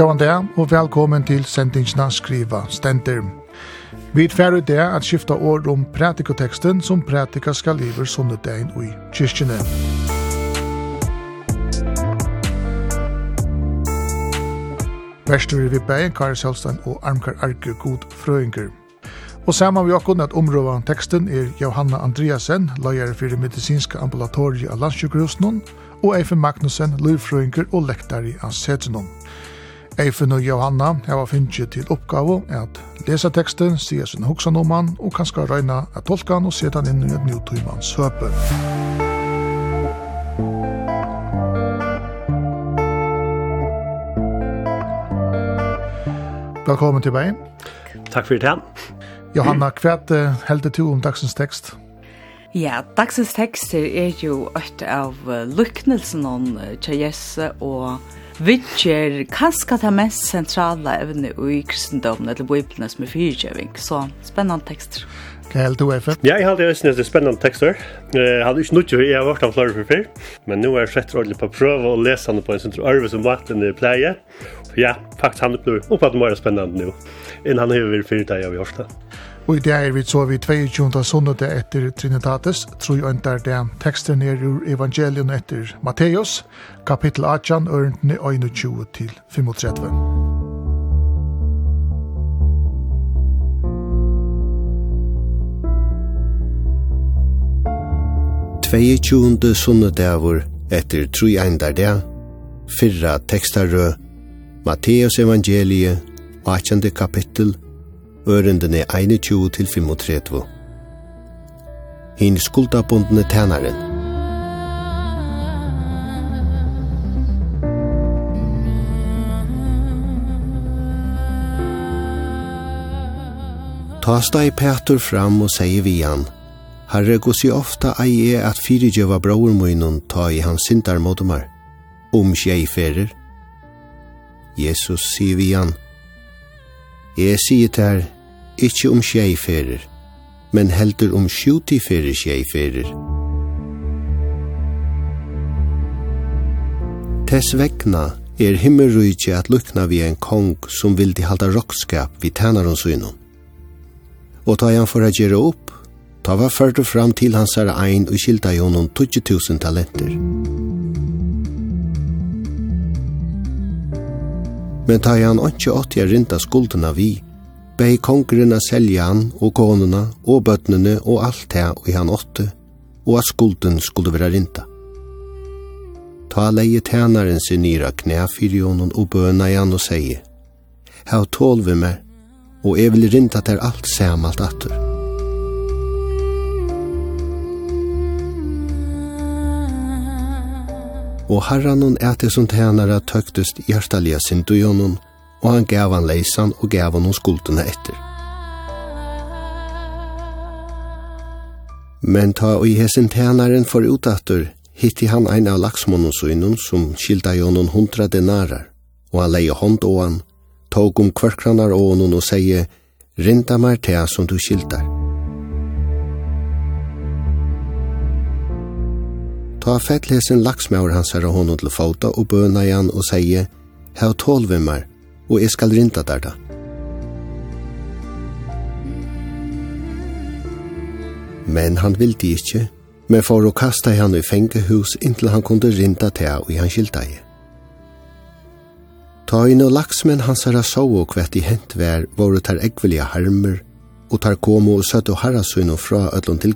Gåan der, og velkommen til sendingsna Skriva Stenter. Vi er ferdig det at skifta år om pratikoteksten som pratika skal lever sunnedein i kyrkjene. Verstur vi bæg, Kari Selstein og Armkar Arker God Frøynger. Og saman vi okkur at områva teksten er Johanna Andreasen, lagare fyrir medicinska ambulatoriet av landsjukhusen, og Eifen Magnussen, løyfrøynger og lektari av Sedgenon. Eifen og Johanna hava finnst til oppgave at lesa teksten, sia sin hoksan om han, og kanska røyna at tolka han og seta han inn i et njótøymans høpe. Velkommen til vei. Takk for det. Johanna, hva heldur du om dagsens tekst? Ja, dagsens tekst er jo et av lyknelsen om Tjejesse og vidger kanskje det mest sentrale evne i kristendommen, eller bøyblene som er fyrtjøving. Så spennende tekster. Hva er det du er for? Ja, jeg har alltid synes spennende tekster. Jeg hadde ikke nødt til jeg har vært av flere for før, men nå er jeg slett ordentlig på å prøve å lese henne på en sånn arve som vatten i pleie. Ja, faktisk han blir oppfattet mer spennende nå, enn han har vært fyrtjøving da jeg har. Og i det er vi så vi 22. sunnet etter Trinitatis, tror jeg ikke det tekster ned ur evangelien etter Matteus, kapittel 18, ørentene 21 til 35. Tveietjunde sunnedavur etter tru eindar det, fyrra tekstarø, Matteus evangelie, 18. kapittel, ørendene 21 til 35. Hinn skuldabundne tænaren. Ta steg Petur fram og sier vi han, Herre, gossi ofta ei er at fyrirgjøva braur munnen ta i hans sintar modomar, om sjei ferir. Jesus sier vi han, Jeg sier til ikkje om sjei men heldur om sjuti ferir. Tess vegna er himmelrujtje at lukna vi en kong som vildi halda rockskap vi tænaron synum. Og ta han for a gjerra opp, ta var ført fram til hans herre ein og skilta jonon 20.000 talenter. Men ta han ikke åtti a rinda skuldena vi, beg kongren a selja han og konuna og bøtnene og alt det og han åtte, og at skulden skulle være rinta. Ta leie tænaren sin nira knæ fyrir og bøna i han og seie, «Hav tål vi og jeg vil rinta der alt samalt atter.» Og herran er det som tænare tøktest hjertalia sin døgjonon, og han gav han leisan og gav han skuldene etter. Men ta og i hesen tænaren for utatter, hitti han ein av laksmonosunnen som skilda jo noen hundra denarar, og han leie hånd og han, tog om kvarkranar og noen og seie, rinda mer til som du skildar. Ta fettlesen laksmaur hans herre honom til fota og bøna igjen og seie, hev tål vi mer, og jeg skal rinta der da. Men han vildi ikkje, men for å kasta han i fengehus inntil han kunde rinta til og han skilta i. Ta inn og laksmenn hans herra så og kvett i hent vær, våre tar ekvelige harmer, og tar komo og søtt og harrasøyno fra ødlån til.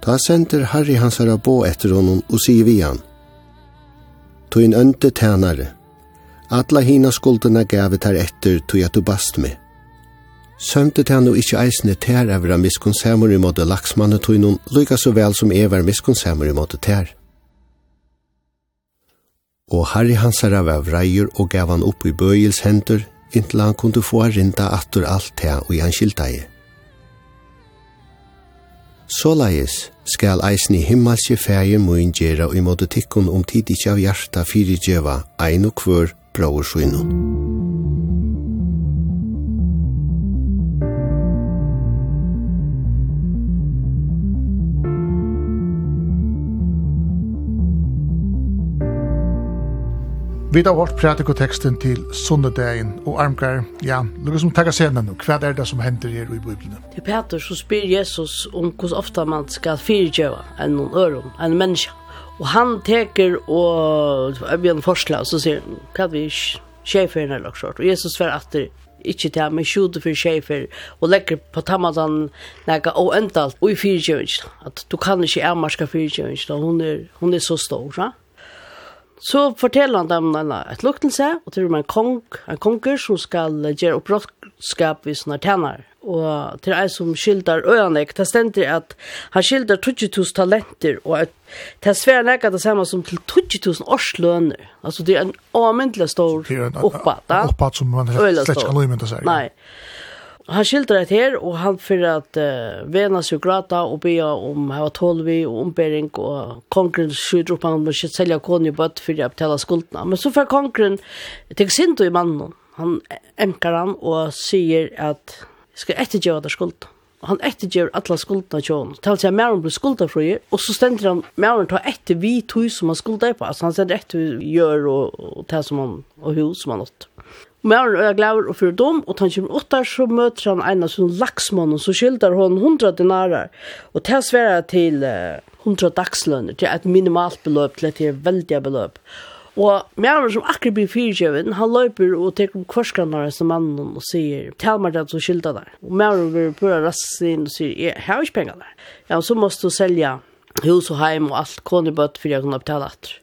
Ta senter Harry hans herra bå etter honom og sier vi han, tog en ønte tænare. Alla hina skuldene gav tar etter tog at du bast med. Sømte til han og ikkje eisne tær av ra i måte laksmannet tog noen lykka så vel som evar miskunnsamur i måte tær. Og Harry hansar av av reier og gav han opp i bøyels hendur, inntil han kunne få rinda attur alt tær og i han skiltegi. Såleis skal eisen i himmelske ferie moin gjerra og i måte tikkun om tid ikkje av hjarta fyrirgjeva ein og kvør brauer Vi har hørt pratikoteksten til sundedagen og armgar, ja, lukka som takka sena nu, hva er det som hender her i Bibelen? Til Peter så spyr Jesus om hvordan ofta man skal fyrirgjøva enn noen øron, enn menneska. Og han teker og Bjørn Forsla, og så sier han, hva er vi sjefer eller noe Og Jesus svarer at det ikke til men skjuter for sjefer, og legger på tammadan nega og endalt, og i fyrirgjøvingen, at du kan ikke avmarska fyrirgjøvingen, hun er, hun er så stor, ja? Så forteller han dem en luktelse, og til og med en kong, en konger som skal gjøre opprådskap hvis han er tjener. Og til en som skildar øyanek, det stender at han skildar 20.000 talenter, og at det er svært nekka det samme som til 20.000 årslønner. Altså det er en avmyndelig stor oppad. Det er en oppad som man slett ikke kan løymynda seg. Nei. Ja han skildrar det her, og han fyrir at uh, vena seg grata og bya om hava tolvi og ombering, og kongren skjuter opp han må ikke selja koni bøtt fyrir å betala skuldna. Men så fyrir kongren til sinto i mannen, han emkar han og sier at skal ettergjøra der skuldna. Han ettergjør alla skuldna tjån. Tal seg mer om blir skulda fri, og så stender han mer om ta etter vi tog som han skulda på. Altså han stender etter gjør og, og, og, som han og, hus som han og, Mæren er glæver og fyrir dom, og tann kjemur åttar så møter han en av sånne laksmannen, så skyldar hon hundra dinarar, og til det sværa til hundra dagslønner, til et minimalt beløp, til et veldig beløp. Og mæren som akkur blir fyrtjøven, han løyper og teker om kvarskanar som mannen og sier, tal meg det som skyldar der. Og mæren vil pura inn og sier, jeg har ikke pengar der. Ja, og så måst du selja hus og heim og alt konibøtt fyrir jeg kunne betala atter.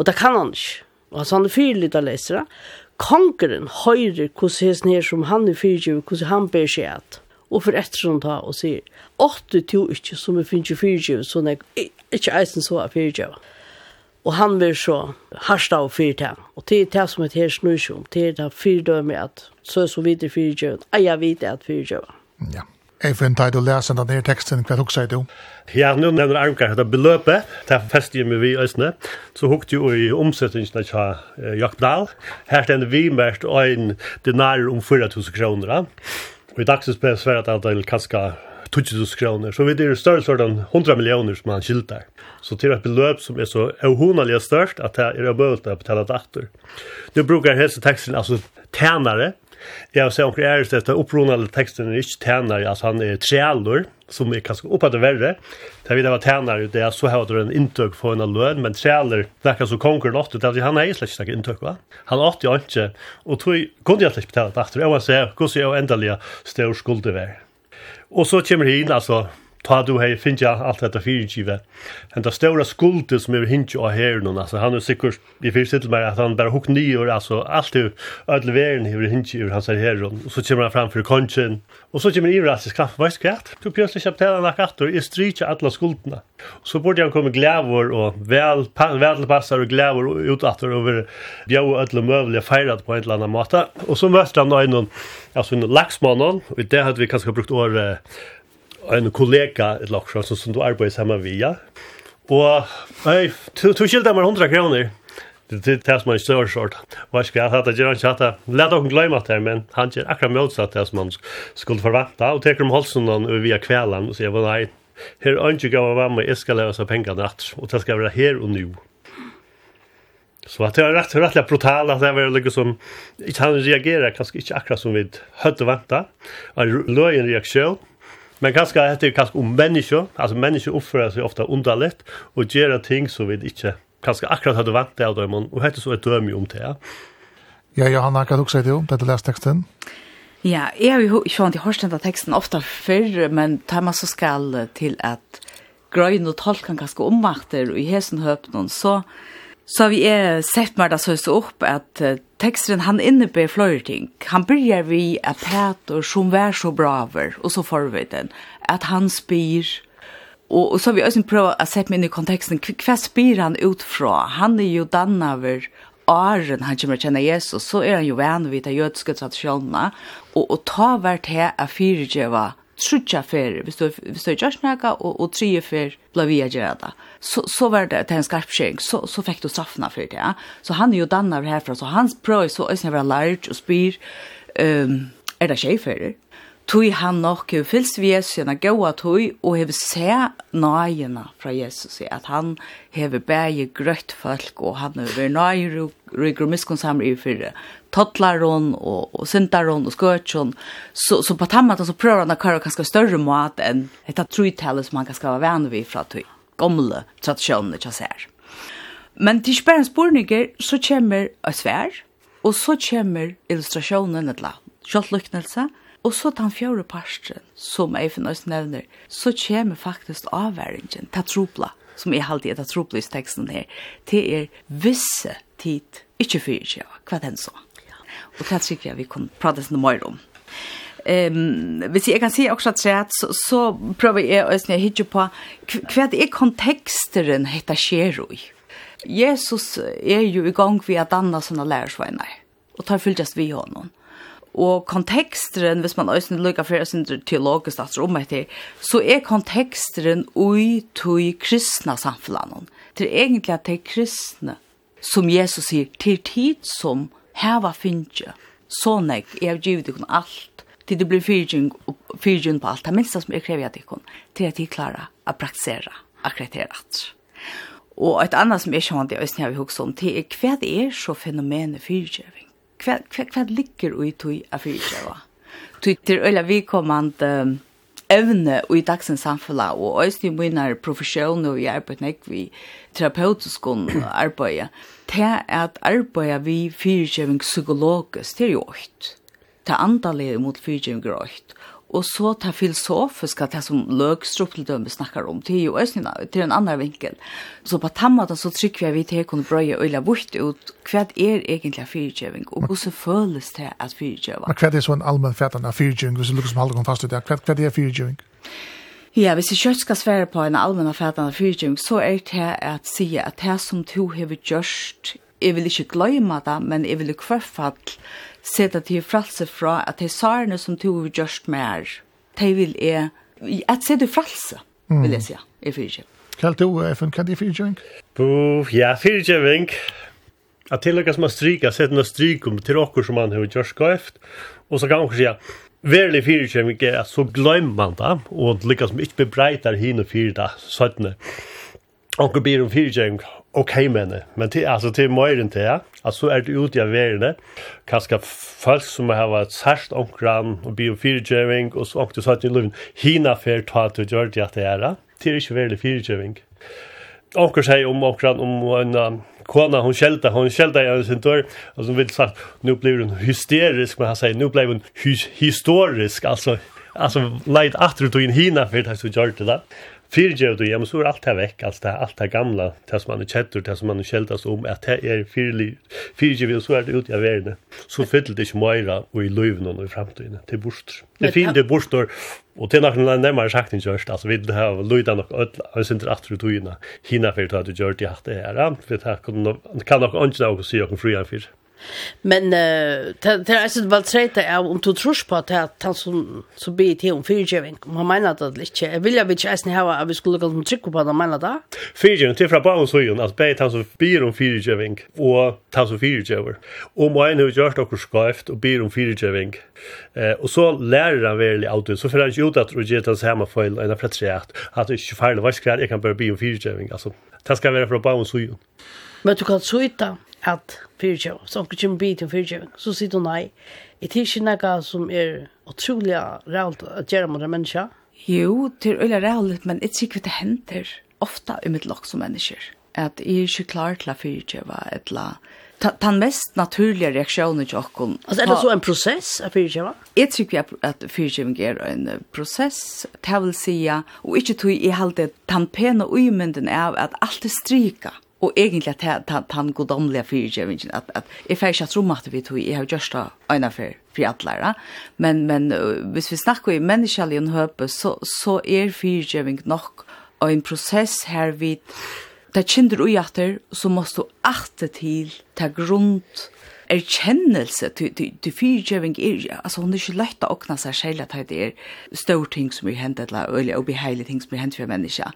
Og det kan han ikke. Og så han er fyrlig av lesere, kongeren høyrer hvordan hesten her som han er fyrtjøv, hvordan han ber seg at. Og for etter som ta og sier, åtte to ikke som er finnes fyrtjøv, så jeg ikke eisen så er fyrtjøv. Og han vil så harsta og fyrt. Og til det som er her snusjum, til det er med at så er så videre fyrtjøv, eier vidt at fyrtjøv. Ja. Jeg finner deg til å lese denne teksten, hva hukk sier du? Ja, nå nevner Arnkar dette beløpet, det er jeg med vi øsne, så hukte jo i omsettingene til uh, Jakob Dahl. Her stender vi mest en dinar om 4.000 kroner. Og i dagsens ble svært at det er kanskje 20.000 kroner, så vi er større sånn 100 millioner som han skilter. Så til et beløp som er så uhonelig størst at det er bøvelt å betale datter. Nu brukar helse teksten, altså tænare, Ja, så han är det att uppronade texten är inte tärnar, alltså han är trälor som är kanske uppåt det värre. Där vi det var tärnar ju det så hade en intök för en lön, men trälor verkar så konkurrent åt det han är släkt inte intök va. Han åt ju inte och tror kunde jag släkt betala efter. Jag var så hur så ändliga stor skuld det var. Och så kommer hin alltså ta du hei finja alt dette fyrtjive. Henta stora skuldet som er hinja av her herren, altså han er sikkert, i fyrir sitt meg, at han bare hukk nyår, altså alt er ödel veren hiver hinja ur hans her og så kommer han fram for kongen, og så kommer han iver hans kraft, hva er? Du plötslig kjapt hela nakk attor, jeg strykja alle skuldene. Så burde han komme glævor og vel, vel velpassar og glævor og utattor over bjau og ödel møvelig feirat på en eller annan måte, og så møter han noen, altså en laksmannen, og i det hadde vi kanskje brukt året en kollega ett lock som, som du arbetar samman via. Och nej, du du skilda mer 100 kronor. Det det tas man så short. Vad ska jag ha att göra chatta? Låt dem glömma det men han ger akkurat motsatt det som man skulle förvänta och tar dem halsen då via kvällen och säger vad nej. Här är inte gå vara med ska lösa pengar natt och det ska vara här och nu. Så att det är rätt rätt brutalt att det var liksom inte han reagerar kanske inte akkurat som vi hade väntat. En löjen reaktion Men kanskje det er kanskje om mennesker, altså mennesker oppfører seg ofte underligt, og gjør ting som vi ikke kanskje akkurat hadde vant det av dem, og hette så et døm om det. Ja, ja, Johanna, har akkurat også sagt det om, dette lest teksten. Ja, jeg har jo ikke vant i hørsten av teksten ofte før, men tar man så skal til at grøyne og tolken kanskje omvakter, og i hesen høpnen, så, så vi er sett mer det så opp at teksten han innebär flera ting. Han börjar vi att Peter som var så braver och så får vi den att han spyr och, och så har vi också prövat att sätta mig in i kontexten. Vad spyr han utifrån? Han är ju dannaver åren han kommer känna Jesus så är han ju vän vid de jödiska traditionerna och, och ta vart här att fyrgeva trutja fer, hvis du, hvis du er gjør snakka, og, og tre fer ble vi gjør det. Så, så var det til en skarp skjeng, så, så fikk du straffna for det. Ja? Så han er jo dannar herfra, så han prøver så øyne være large og spyr, um, er det skjei ferer? tog han nok jo fylst vi Jesus gjennom gåa tog, og hef se nøyene fra Jesus, at han hef bægi grøtt folk, og han hef vært nøyru, rygur miskunnsamri i fyrre, tottlaron, og, og syndaron, og skøtjon, så, så på tammet så prøver han å køre ganske større mat enn etta truitallet som han kan var vann vi fra tog, gamle tradisjonene til ser. Men til spærens borninger, så kommer et svær, og så kommer illustrasjonen, et la, og Og så den fjore parsten, som jeg finner oss nevner, så kommer faktisk avværingen til tropla, som jeg alltid er til tropla i teksten her, til er visse tid, ikke fyrir tja, hva den så. Og det tykker jeg vi kan prate sånn mer om. Ehm um, hvis jeg kan si også at så, så prøver jeg å snø hitje på hva er konteksteren hetta skjer i. Jesus er jo i gang ved at danne sånne lærersveinar, og tar fylgjast vi honom. Mm Og konteksteren, hvis man øyne lykker for sin teologisk at om etter, så er konteksteren ui tui kristna samfunnet. Det er egentlig at det er kristne, som Jesus sier, til tid som heva finnje. Sånn jeg, jeg har givet dere alt, til det blir fyrtjeng på alt, det minste som jeg krever at dere, til at de klarer å praktisere akkurat det rett. Og et annet som jeg kjenner det, og jeg har vi hukket om, det er hva det er så fenomenet fyrtjeng kvad kvad hva ligger i tog av fyrtjøva? Tui til øyla vi komand um, evne i dagsens samfunn, og øyne i mine profesjoner og i arbeid nek vi terapeutisk arbeid, til at arbeid vi fyrtjøving psykologisk, det er jo øyt. Det andalig mot fyrtjøving er øyt. Og så ta filosofiska, det som Løgstrup til dømme snakkar om, det er jo æsnina, til en annan vinkel. Så på tammata så trykker vi til kunne brøye øyla bort ut, hva er egentlig fyrtjøving, og hvordan føles det at fyrtjøva? Men hva er en allmenn fætan av fyrtjøving, hvis du lukkar som halde kom fast ut det, hva er fyrtjøving? Ja, hvis jeg kjøtt skal svære på en allmenn fætan av fyrtjøving, så er det at si at det som du hever gjørst, jeg vil ikke gløyma det, men jeg vil i hvert fall seta til fralse fra at de sarene som to har gjørst mer, de vil er, at se du fralse, vil jeg si, i fyrtjøp. Kall du, FN, kan det fyrtjøving? Bo, ja, fyrtjøving. At tillegga som har stryka, sett stryk om til okkur som man har gjørst gaft, og så kan man sier, Verlig fyrtjøving er at så glemmer man det, og lykkes som ikke bebreitar hinn og fyrtjøving, sånn. Onker blir om fyrtjøving, okej med men men det alltså till mer inte ja. Alltså är det ut jag vill det kanske folk som har varit särskilt omkran och biofyrgiving och så också så att det lugn hina för ta till Georgia att det är det är inte väl fyrgiving Onkur seg om omkran om en kona hon skälta hon skälta i sin dörr och som vill sagt nu blir hon hysterisk men han säger nu blir hon historisk alltså alltså light after to in hina för det så gjort det där fyrgev du, ja, men så er alt det vekk, alt det, alt det gamla, det som man er kjettur, det som man er kjeltas om, at det er fyrgev, og så er det ut i verden, så fyller det ikke meira og i løyven og i fremtiden, til borster. Det er fint, det er borster, og til nok nærmere sagt enn kjørst, altså vi har løyda nok ødla, og sin atru togina, hina fyrir at du gjør det det her, for det kan nok ikke nok å si okkur fri fyrir. Men uh, det er altså bare treit av om du tror på at han som, som blir til om fyrtjøving, om han mener det ikke. Jeg vil jo ikke eisen hava at vi skulle gå som trykker på at han mener det. Fyrtjøving til fra barnshøyen, at bare han som blir om fyrtjøving og han som fyrtjøver. Og må en ha gjort dere skreft og blir om fyrtjøving. Eh, og så lærer han veldig av det, så får han ikke ut at du gjør hans hjemmeføyl og en av fredsrett, at det ikke feil, hva skal jeg, jeg kan bare bli om fyrtjøving. Altså, det skal være fra barnshøyen. Men du kan så ut at fyrtjøv. Så omkring kommer bit til fyrtjøv, så sier hun nei. Jeg tror ikke noe som er utrolig rævlig å gjøre med mennesker. Jo, det er veldig rævlig, men jeg tror ikke det hender ofte i mitt lokk som mennesker. At jeg er ikke klar til å fyrtjøve, eller den mest naturlige reaksjonen til åkken. Altså, er det så en prosess av fyrtjøve? Jeg tror ikke at fyrtjøven er en prosess, det vil si, og ikke tog i helt den pene uimenden av er at alt er stryket og egentlig at han god omlige fyrtjøvingen, at, at jeg får ikke at rom at vi tog, jeg har gjørst det øyne for friatlæra, men, men hvis vi snakker i menneskelig en høpe, så, så er fyrtjøving nok og en prosess her vi det kinder ui atter, så måste du atte til, ta grund erkjennelse til, til, til fyrtjøving er, altså hun er ikke lett å åkne seg selv at det er større ting som er hendt, eller øyelig og beheilige ting som er hendt for menneska.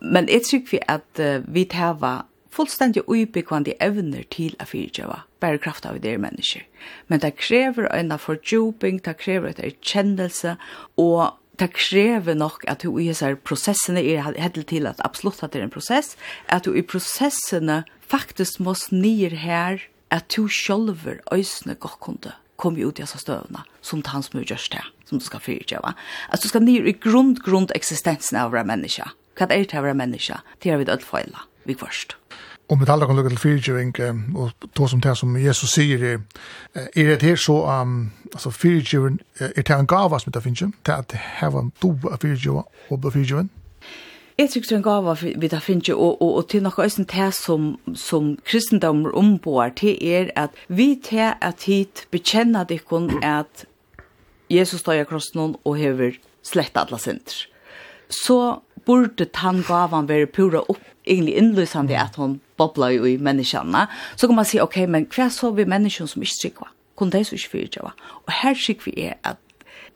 Men jeg tror vi at uh, vi tæva fullstendig ubyggvande evner til å fyrtjøve, bare kraft av dere mennesker. Men det krever en fordjuping, det krever et erkjennelse, og det krever nok at du i disse prosessene, er helt til at absolutt at det er en prosess, at du i prosessene faktisk må snir her, at du sjølver øysene godt kunde kom ut i disse støvene, som det tanns mye gjørs det, som du skal fyrtjøve. At du skal nir i grunn, grunn eksistensen av å være menneske. Hva er det å være menneske? Det er vi dødt feila vi kvarst. Og med alle kan lukke til fyrtjøving, og to som det som Jesus sier, er er det her så, um, altså fyrtjøving, er det en gava som det finnes, det at heva en do av fyrtjøving og på fyrtjøving? Jeg tror det er en gava vi det finnes, og, og, og til noe øyne det som, som kristendommer ombår, det er at vi til at hit bekjenner dikken at Jesus står i krossen og hever slett alle synder. Så burde tann gavan være pura opp egentlig innlysande at hon bobla jo i menneskene, så kan man si, ok, men hva så vi menneskene som ikke trykker? Kun de som ikke fyrir Og her sikva vi er at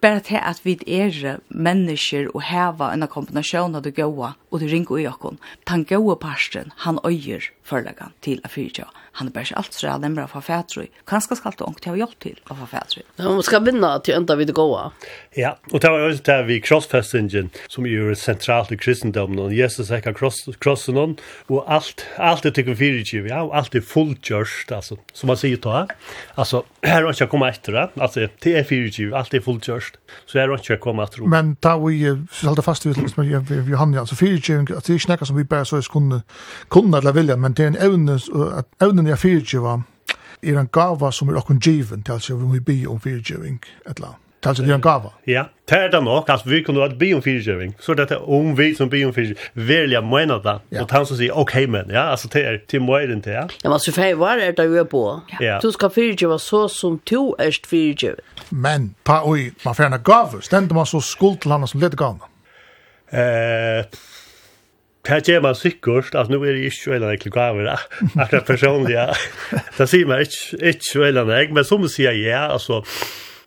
bara til at vi er mennesker og heva en kombinasjon av det gode og det ringer i okken. Den gode parsten, han øyer forlagan til a fyrir han är bara allt så där lämra för färdröj. Kanske ska det ångt ha hjälp till av färdröj. Ja, man ska vinna till ända vid det goa. Ja, och det var ju det vi crossfestingen som är centralt i kristendomen och Jesus säger cross crossen on och allt allt det tycker vi ju ja, allt är fullgjort alltså som man säger då. Alltså här har jag kommit efter det. Alltså det är fyrtjur, allt är fullgjort. Så här har jag kommit efter det. Men ta vi håller fast vid liksom med Johanna så fyrtjur att det är snacka som vi bara så skulle kunna eller vilja men det är en evne att evnen fullstendiga fyrtjöva er en gava som er okkun given, til altså vi bi om fyrtjøving et eller annet. Alltså er är en gava. Ja, det er det nok. Altså vi kunne ha bi om fyrtjøving. Så det är om vi som bi om fyrtjøving. Velja mener det. Ja. Och han som sier ok, men, ja, altså det är till möjden till. Ja, men så för vad är det du er på? Ja. Du skal fyrtjöva så som du är fyrtjøving. Men, pa, oi, man får en gava. Ständer man så skuld til han som leder gavna? Eh... Det gjør man sikkert at nå er det ikke veldig enkelt gaver, akkurat personlig. Det sier man ikke, ikke veldig enkelt, men som sier ja, altså,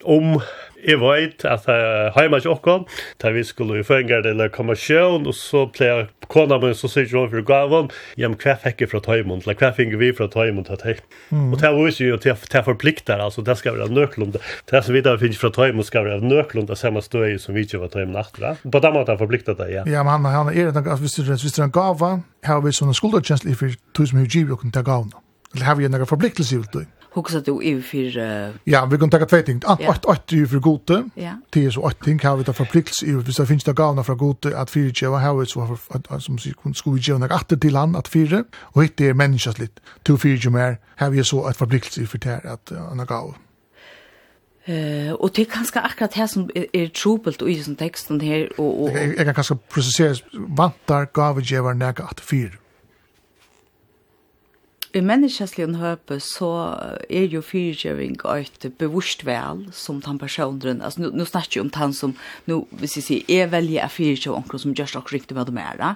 om Jeg vet at jeg har ikke åkken, da vi skulle i føringer til konversjon, og så ble jeg kona min som sier ikke for gaven, ja, men hva fikk jeg fra Tøymond, eller hva fikk vi fra Tøymond til Tøy? Og det viser jo til jeg forplikter, altså, det skal være nøklund. Det som vi da finner fra Tøymond, skal være nøklund, det samme støy som vi ikke var Tøymond etter. På den måten forplikter det, ja. Ja, men han, han er det, at hvis det er en gave, har vi sånne skuldertjenestler for tog som har giver åkken til gavene. Eller har vi en forpliktelse i det? hugsa du i för uh... Ja, vi kan ta två ting. Att att att du för gode. Ja. Det är så att ting har vi ta förpliktelse i hvis det finns det galna från gode att fyra ju har vi så att som sig kunde skulle ju några åter till land att fyra och inte är människas lit. Två fyra ju mer har vi så att förpliktelse för det att anna gal. Eh och det kanske akkurat här som är trubbelt och i sån texten här och och jag kan kanske processera vantar gav ju var nära att fyra. I menneskesligen høpe så er jo fyrtjøving et bevurst vel som den personen, altså nu, nu snakker jeg om den som, nu, hvis jeg sier, er velger er fyrtjøving onker som gjør slags riktig med dem er.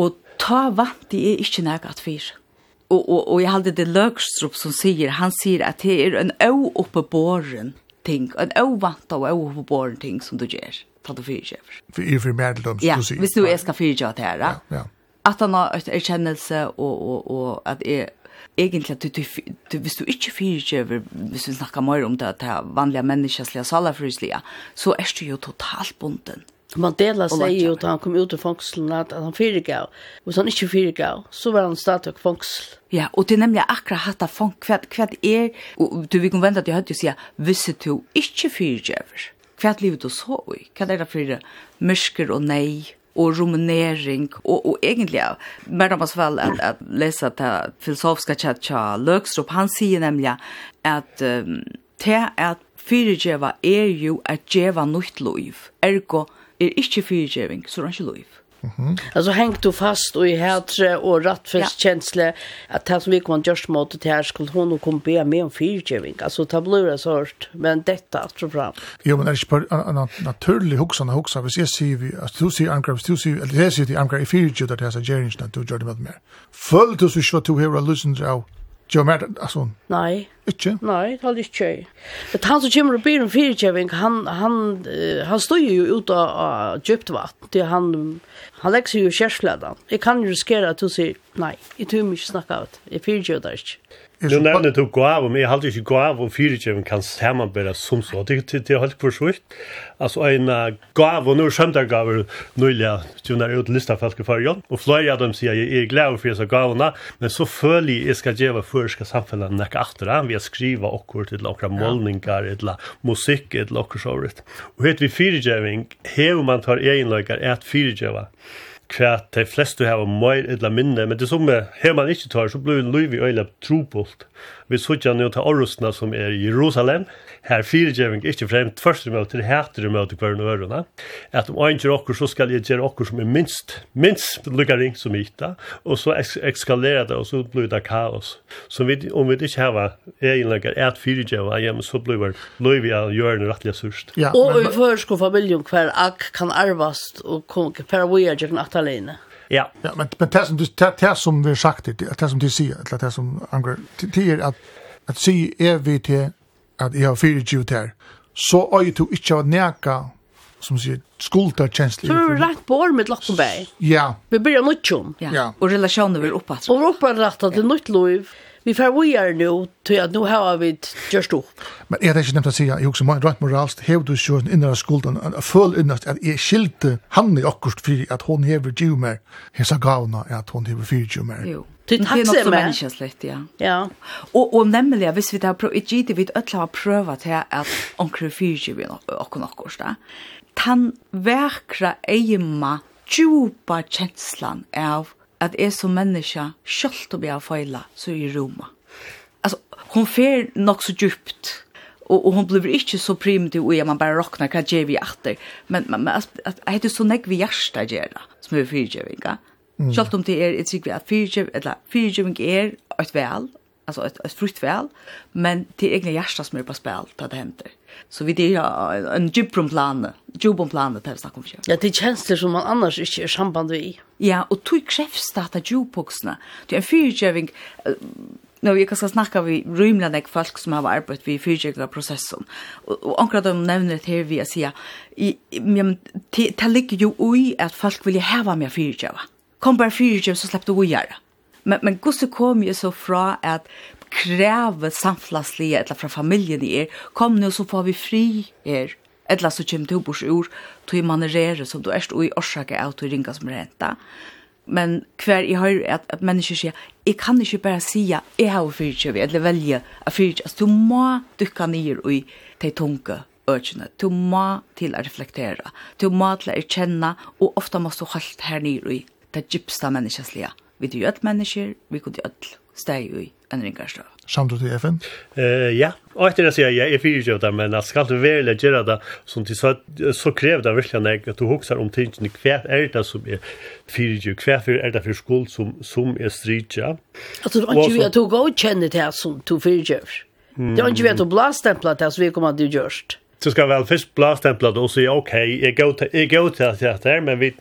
Og ta vant det er ikke nek at fyr. Og, og, og jeg halde det Løgstrup som sier, han sier at det er en au oppe båren ting, en au vant og au oppe båren ting som du gjør, ta du fyrtjøver. For i fyrtjøver, ja, hvis du er skal fyrtjøver til her, ja. ja att han har ett erkännelse och och och att är egentligen att du, du, du, hvis du ikke fyrtjøver, hvis vi snakker mer om det, att det vanlige menneskeslige salafryslige, så är du ju totalt bunden. Mandela sier ju att han kom ut ur fångseln att han at han Och så han inte ikke fyrirgav, så var han stadig fångsel. Ja, och det är nämligen akkurat hatt av fång, hva, hva är, och du vill vente att jag hørte ju säga, visst du inte fyrirgaver, hva er livet du så i? Hva är det för mørker og nei? och ruminering og, och egentligen men det var så väl at att läsa det filosofiska chatta Luxrop han sier nemlig at um, det at fyrirgeva er jo at geva nytt liv Ergo er ikkje fyrirgeving, så er ikkje loiv. Mm -hmm. Alltså hängt du fast och i hätre och rattfest känsla att det som vi kan görs mot det här skulle hon och komma be med om fyrtjöving. Alltså ta blura sort men detta att tro fram. Jo men det är inte en naturlig hoxan och hoxan. hvis jag säger vi att du säger angrepp du ser eller det ser det angrepp i fyrtjö där det är så gärning att du gör det med mer. Följ du så att du har lyssnat av Jo mer alltså. Nej. Inte. Nej, det är inte. Men han som kommer upp i den fyrkeving, han han han står ju ute av djupt vatten. Det han han lägger ju kärsleden. Jag kan ju riskera att du säger nej. Jag tror mycket snacka ut. Jag fyrkeving där inte. Nu nevner du gav, men jeg halte ikke gav og fyrirkjøven kan samanbæra som så. Det, det, det er helt for svikt. Altså en uh, gav, og nå er sømdaggave nøylig, du er ut lista folk i fargen, og flere av dem sier jeg er glad for disse gavene, men så føler jeg jeg skal gjøre for førska samfunnet nek after det, vi har skriva okkur til okra målningar, til musikk, til okkur såret. Og helt vi fyrirkjøving, hever man tar egenløygar, et fyrirkjøver, kvært de fleste har mer eller minne, men det som her man ikke tar, så blir Louis i øyla trobult. Vi sier nå til Orusna som er i Jerusalem, her firegjøving ikke fremt først i møte, det heter i møte hver ørene, at om en gjør okkur, så skal jeg gjøre okkur som er minst, minst lukka ring som ytta, og så ekskalerer det, og så blir det kaos. Så vi, om vi ikke har egenlegger et fyrirgjøving, ja, men så blir det Louis i øyne rettelig surst. Ja, og i først familien hver ak kan arvast, og per vi er gjerne Ukraina. Ja. ja men, men det, som, det, det som vi har sagt, det, det som de sier, eller det som angår, det er at, at si er vi til at jeg har fire givet her, så øyer du ikke av neka som sier skulderkjenslig. Så du er rett på år med Lakkenberg. Ja. Vi blir nødt Ja. ja. Og relasjoner vil opphatt. Og opphatt til nytt liv vi får vi er nu, til at nu har vi gjørst opp. Men er det ikke nevnt å si, jeg også må rett moralst, hev du ikke en innere skulden, og føl innast at jeg skilte han i akkurat fyrir, at hon hever jo mer, hesa gavna er at hon hever fyrir jo mer. Jo. Det är något som människan släkt, ja. Ja. Och, och nämligen, hvis vi tar har prövat, gitt vi alla har prövat här att omkring fyrtio vi och något, da. Tan verkra eima djupa kjenslan av at jeg som menneske selv om jeg har feilet, så er jeg Roma. Altså, hun fer nok så djupt, og, og hun blir ikke så primitiv og man bare råkner hva gjør vi etter. Men, men, men at, at, at det er så nekk vi hjertet gjør det, som er fyrtjøving. Mm. Selv om det er, jeg tror vi at fyrtjøving er et vel, altså et, et frukt vel, men det er egentlig hjertet som er på spill til det hender. Så vi det är en gyprum plan, gyprum plan det här kommer. Ja, det känns det som man annars inte är samband i. Ja, och tog chefs starta. Det är en fyrtjöving, Nå, vi kan snakka vi rymlan nek folk som har arbeidt vi fyrtjekla processen. Og akkurat de nevner det her vi at sier, det ligger jo ui at folk vil heva med fyrtjekla. Kom bare fyrtjekla så slipper du å gjøre. Men, men gusse kom jo så fra at kreve samflagslige eller fra familjen i er, kom nu så får vi fri er, eller så kommer du bors ur, tog man som du erst og i årsake av tog ringa som renta. Men hver jeg har at, at mennesker sier, jeg kan ikke bare sige, jeg har fyrtjøv, eller velge av fyrtjøv. Du må dukka ned i de tunge økene. Du må til å reflektera Du må til å erkjenne, og ofta må du holde her nei i det gypsta menneskeslige. Vi er jo et mennesker, vi kunne jo et steg en ringarstå. Samt til FN? Uh, ja, og etter det sier jeg, jeg er fyrir kjøvda, men jeg skal du velge gjøre det, som til så, så krever det virkelig jeg at du hokser om tingene, hva er det som er fyrir kjøv, hva er det for skuld som, som er stridja. Altså, du ikke vet at du godkjenner det som du fyrir Det Du ikke vi at du blastemplar det som vi kommer til å gjøre så ska väl först blastempla då och säga okej, jag går till jag går till att det här men vi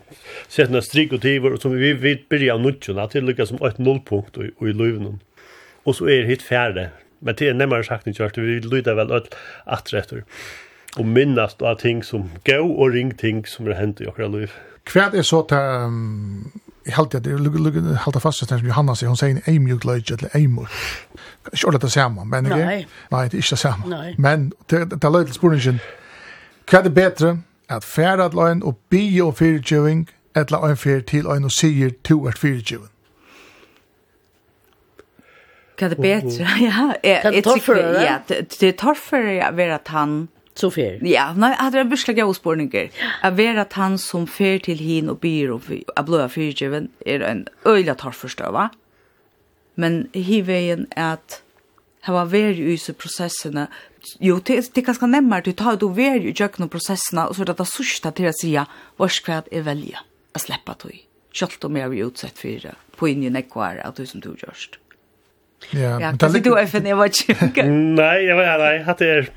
sätter några stryk och tiver som vi vi börjar nutchen att det lyckas som ett nollpunkt och i luven og så er hit færre. Men det er nemmere sagt enn kjørt, vi lyder vel alt atretter. Og minnast av ting som gå og ring ting som er hendt i okra liv. Hva er så til, um, jeg halte at jeg halte fast som Johanna sier, hun sier en eimjuk løyge eller eimur. Ikke ordet det samme, men ikke? Nei. Nei, det er ikke det samme. Nei. Men det er løy til spørningen, hva er det bedre at færre at løyen og bi og fyrirtjøving, etla en fyr til en og sier to er fyrirtjøving? Kan det bättre? Ja, är det ja, det torfare att vara han så fer. Ja, nej, hade det buskat jag ospårningar. Att vara att han som fer till hin och byr och att blöa fyrtjöven är en öjla torförstöva. Men hivvägen är att Det var veri i disse prosessene. Jo, det er ganske nemmere til å ta ut veri i djøkken og prosessene, og så er det det sørste til å si hvorskvært jeg velger å slippe til. Kjølt om jeg er utsett for det, på inn i nekvar av det som du gjørst. Ja, ja kanskje du er funnet, jeg vet ikke. Nei, jeg vet ikke, nei, hatt er...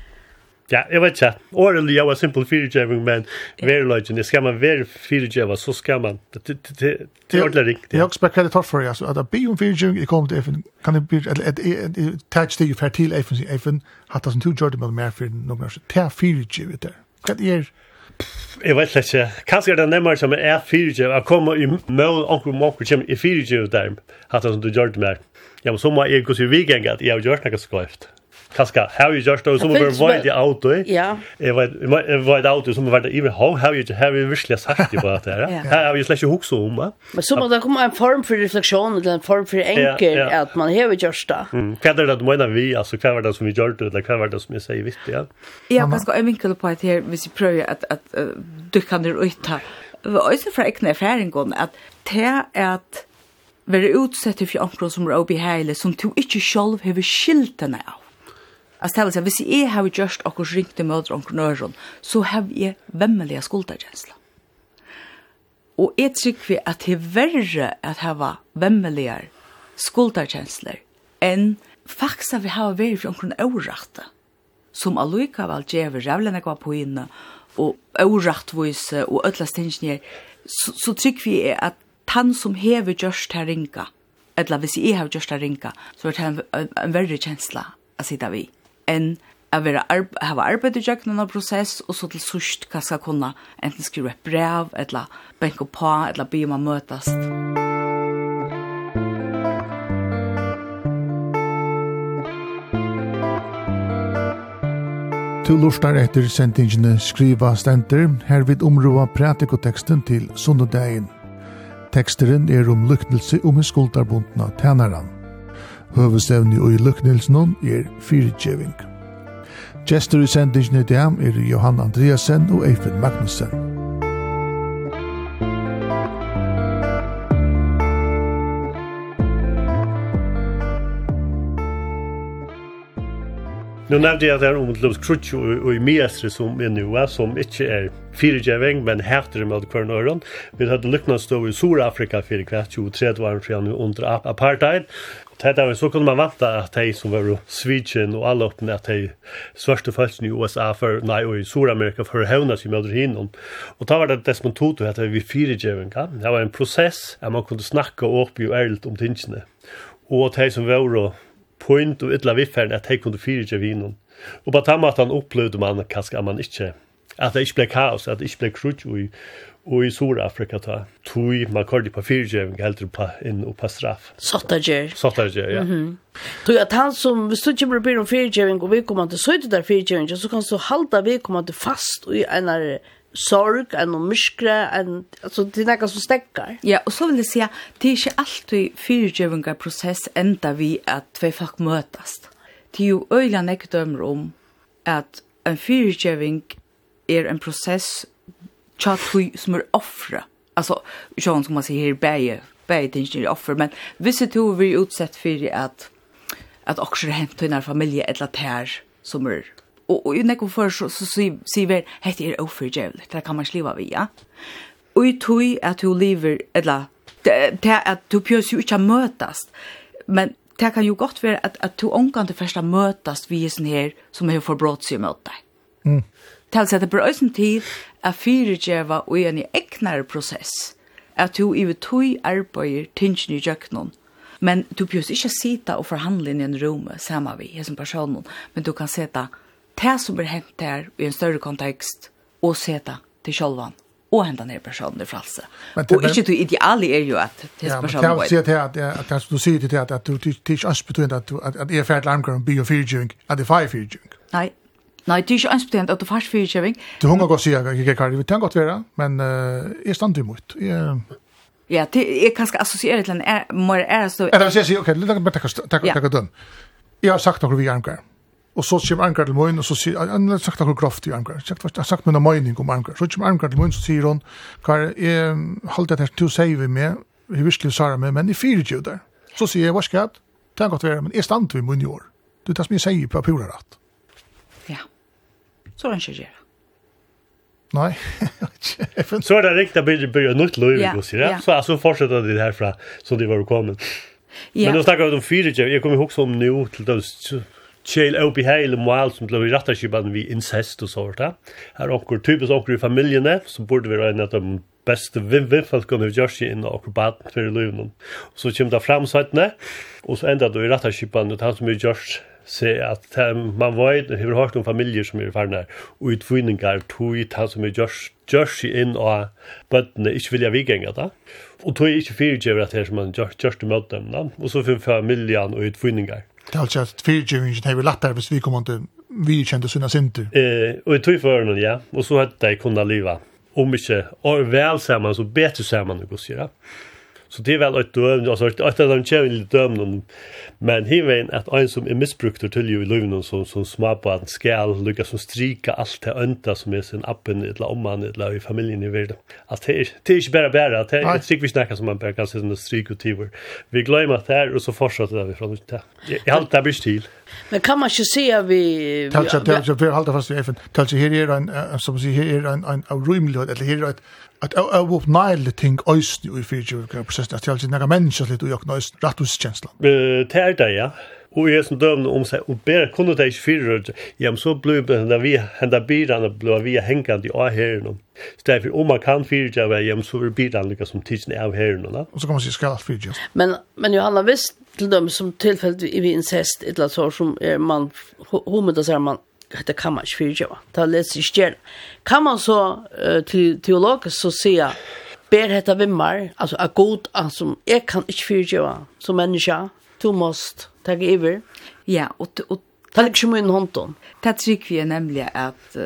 Ja, jeg vet ikke. Årlig jeg var simpel fyrirgjeving, men verilagen, skal man være fyrirgjeva, så skal man... Det er ordentlig riktig. Jeg har også bare kredit for det, at jeg blir om fyrirgjeving, jeg kommer til FN, kan jeg bli... Jeg tar ikke steg for til FN, FN, hatt det som to gjør det med mer fyrir, det er fyrirgjevet der. Hva er Jeg vet ikke. Kanskje er det nemmere som er fyrtje, å komme i mål omkring mål som i fyrtje der, hatt det som du gjør det mer. Ja, men så må jeg gå til vikengen at jeg har gjort noe skøyft. Kaska, how you just those over void the auto. Ja. Jag vet void auto som var det even how how you have you visst sagt det bara där. Här har vi släcka hooks om va Men så måste det komma en form för reflektion eller en form för enkel att man har just det. Mm. Vad är det att menar vi alltså vad var det som vi gjorde det eller vad var det som jag säger visst ja. Ja, ganska en vinkel på det här vi ser pröva att att du kan det ut ta Och så för ekna erfaringen att det är att vara utsatt för omkron som er obeheilig, som du inte själv har skiltene av. Alltså det vill säga, hvis jeg har gjort akkur ringte møter omkring nøren, så har jeg vemmelige skulderkjensler. Og jeg trykker vi at det er verre at hava vemmelige skulderkjensler enn faktisk at vi har vært for omkring øvrette, som allikevel gjør vi rævlene kvar på inne, og øvrettvise og ødlastingene, så, så trykker vi at han som hever gjørst her ringa, eller hvis jeg har gjørst her ringa, så er det en, en verre kjensla å sitte vi. Mm enn at vera arbe hava arbeid i jøkken av prosess, og så til sørst hva skal kunne enten skrive et brev, eller benke på, eller be om å møtes. Du lustar etter sendingene Skriva Stenter, her vid områa pratikoteksten til Sundedagen. Teksteren er om lyknelse om en skuldarbundna tænaran. Høvestevni og i lukknilsen er fyrirtjeving. Gjester i sendingen i dag er Johan Andreasen og Eifen Magnussen. Nu nevnte jeg at det er om Lund Krutsch og i Miestre som er nu, som ikke er fyrirgjeving, men hætter med hver nøyron. Vi hadde lykkna stå i Sur-Afrika fyrir kvart 23 år siden under apartheid, det var så kunde man vänta att de som var Sweden och alla öppna att de största falsen i USA för nej och i Sydamerika för hävna sig med hinnom. Och ta var det Desmond Tutu att vi fyra jävlingar. Det var en process att man kunde snacka upp ju ärligt om tingene. Och att de som var point och illa viffern att de kunde fyra jävlingar. Och på tamma att han upplevde man kanske att man inte att det inte blev kaos, att det inte blev krutsch och og i Sur-Afrika ta. Tui, man kör på fyrtjöving, helt på in och på straff. Sottager. Sottager, ja. Mm -hmm. Tui att han som, hvis du kommer på om fyrtjöving og vi kommer til søyte der fyrtjöving, så kan du halda vi kommer til fast i en sorg, en myskre, en, altså det er nekka som stekkar. Ja, og så vil jeg si at det er ikke alltid fyrtjøvingar prosess enda vi at vi folk møtes. Det er jo øyla nekdømmer om at en fyrtjøving er en prosess tja tui som er offre. Alltså, sån som man sier her, bäge, bäge tinsin er offer, men visse to vi utsett för att att också hänt till när familje eller tær som er och och nekko for för så så ser vi heter är oförgävligt. Det kan man sliva vi, ja. Och i tui att du lever eller det at du pjøs ju ikke møtast, Men det kan ju gott være att att du omkant det första møtast vi er sånn her som har förbrott sig mot deg. Mm til at det blir eisen til at fyrirgjeva og en i egnare prosess, at du i vi tog arbeider tingene i jøknon, men du bjøs ikke sita og forhandle i en rom saman vi, som personen, men du kan seta det som er hent der i en større kontekst, og seta til sjolvan og henda ner personer för alltså. og ikke du ideali er jo at det är personer. Ja, men jag säger at, at, at, du sier til at, at du tisch as between at att är färdlarm kan be your feeding at the fire feeding. Nei, Nei, det er ikke anspetent at du fars fyrkjøving. Du hunga godt sier, jeg kan det kan godt være, men uh, jeg stand imot. Jeg... Ja, det er kanskje assosieret til en er, mer er så... Ja, det vil si, ok, det er bare takk og døm. Jeg har sagt noe vi armgar. Og så kommer Arngar til Moin, og så sier, han har sagt noe grovt i Arngar. Jeg har sagt noe mening om Arngar. Så kommer Arngar til Moin, så sier hun, Kar, jeg holder det her til å si vi med, jeg virkelig sarer med, men i fire jo der. Så sier jeg, hva skal jeg? Det kan godt være, men jeg stand vi Moin i år. Det er det som jeg sier på pura rett. Ja. Så er han ikke gjør. Nei. så er det riktig at det blir nytt løy, ja, ja. Så altså, fortsetter det herfra, så de var kommet. Ja. Men nå snakker vi om fire kjøp. Jeg kommer ihåg som nå til det Kjell Obi Heil Mal som blev rattarskipan vi incest og sånt. Her er onker, typisk onker i familjene, som burde være en av de beste vinn-vinn for vi gjør seg inn og okkur baden for i livet. Så kommer det fram svettene, og så enda du i rattarskipan, og han som vi gjør se at um, man vet, har hørt om familier som er farne og utvinningar tog i han som er gjørs inn og bøttene ikke vilja vikenga da og tog ikke fyrtjever at det er som man gjørs til møte dem da og så finner familien og utvinningar Det er altså at fyrtjevingen hever latter hvis vi kommer til vi kjente sunna sinter. Eh, og i tog for noen, ja. Og så hadde jeg kunnet liva. Om ikke, og vel sammen, så betre sammen, og gos, ja. Så det är väl ett altså et att dem kör litt döm men hin vet att en som är misbrukt til ju i löven som som småbarn skall lyckas som strika allt det ønta som är sin appen eller om man eller i familjen i världen. Att det er, det er ikke bare bare, att det är ett vi snackar som man bare kan se som strik og tiver. Vi glömmer att det er, og så fortsätter vi från det. Jeg allt där blir stil. Men kan man ikke se at vi... Talsa, talsa, vi halda fast i FN. Talsa, her er en, som sier, her er en, en, en rymlighet, eller her er et, at jeg er oppneilig ting øysen i 24 prosessen, at talsa, nega menneskelig du og øyne øysen, rattuskjenslan. Det er det, ja og jeg som døvende om seg, og bare kunne det ikke fyrre, ja, men så ble det henne vi, henne byrene ble vi hengende i av herren. Så derfor, om man kan fyrre ja, men så er byrene lykke som tidsene av herren. Og så kan man si, skal alt fyrre. Men, men Johanna, hvis til dem som tilfellet i vi incest, et eller annet sår som er man, hun med sier man, det kan man ikke fyrre det, det er litt ikke Kan man så, uh, til teologisk, så sier ber hetta vimmar, altså a god, altså, jeg kan ikke fyrtjeva som menneske, du måst Takk iver. Ja, og, og Ta ikke mye hånden. Det trykk vi er nemlig at,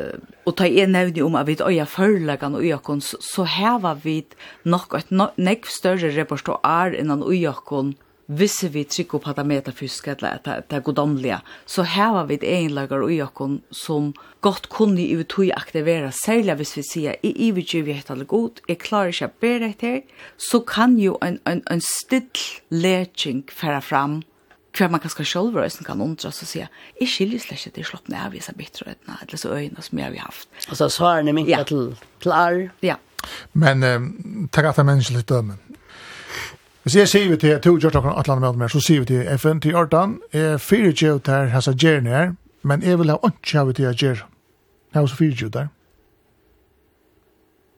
og ta en nevne om at vi øya førleggen og øyakon, så heva vi nok et nekv større repertoar innan øyakon, hvis vi trykk opp at det metafysisk, eller at det er godomlige, så heva vi egenlager øyakon som godt kunne i utøy aktivera, særlig hvis vi sier, i i vi heter det god, jeg klarer ikke å bere etter, så kan jo en, en, en still leking færa fram, tror man kanskje selv og jeg kan undra, så sier si, jeg skiljer slett ikke til slått ned av disse bitterøyene, eller så øynene som jeg har haft. Altså svarene minket ja. til, til arv? Ja. Men um, takk at det er menneskelig døme. Hvis jeg sier vi til, til Gjørt og Atlan med mer, så sier vi til FN til Jordan, jeg fyrer ikke ut her, hans er gjerne her, men jeg vil ha ikke av til jeg gjør. Jeg har også fyrer ikke ut der.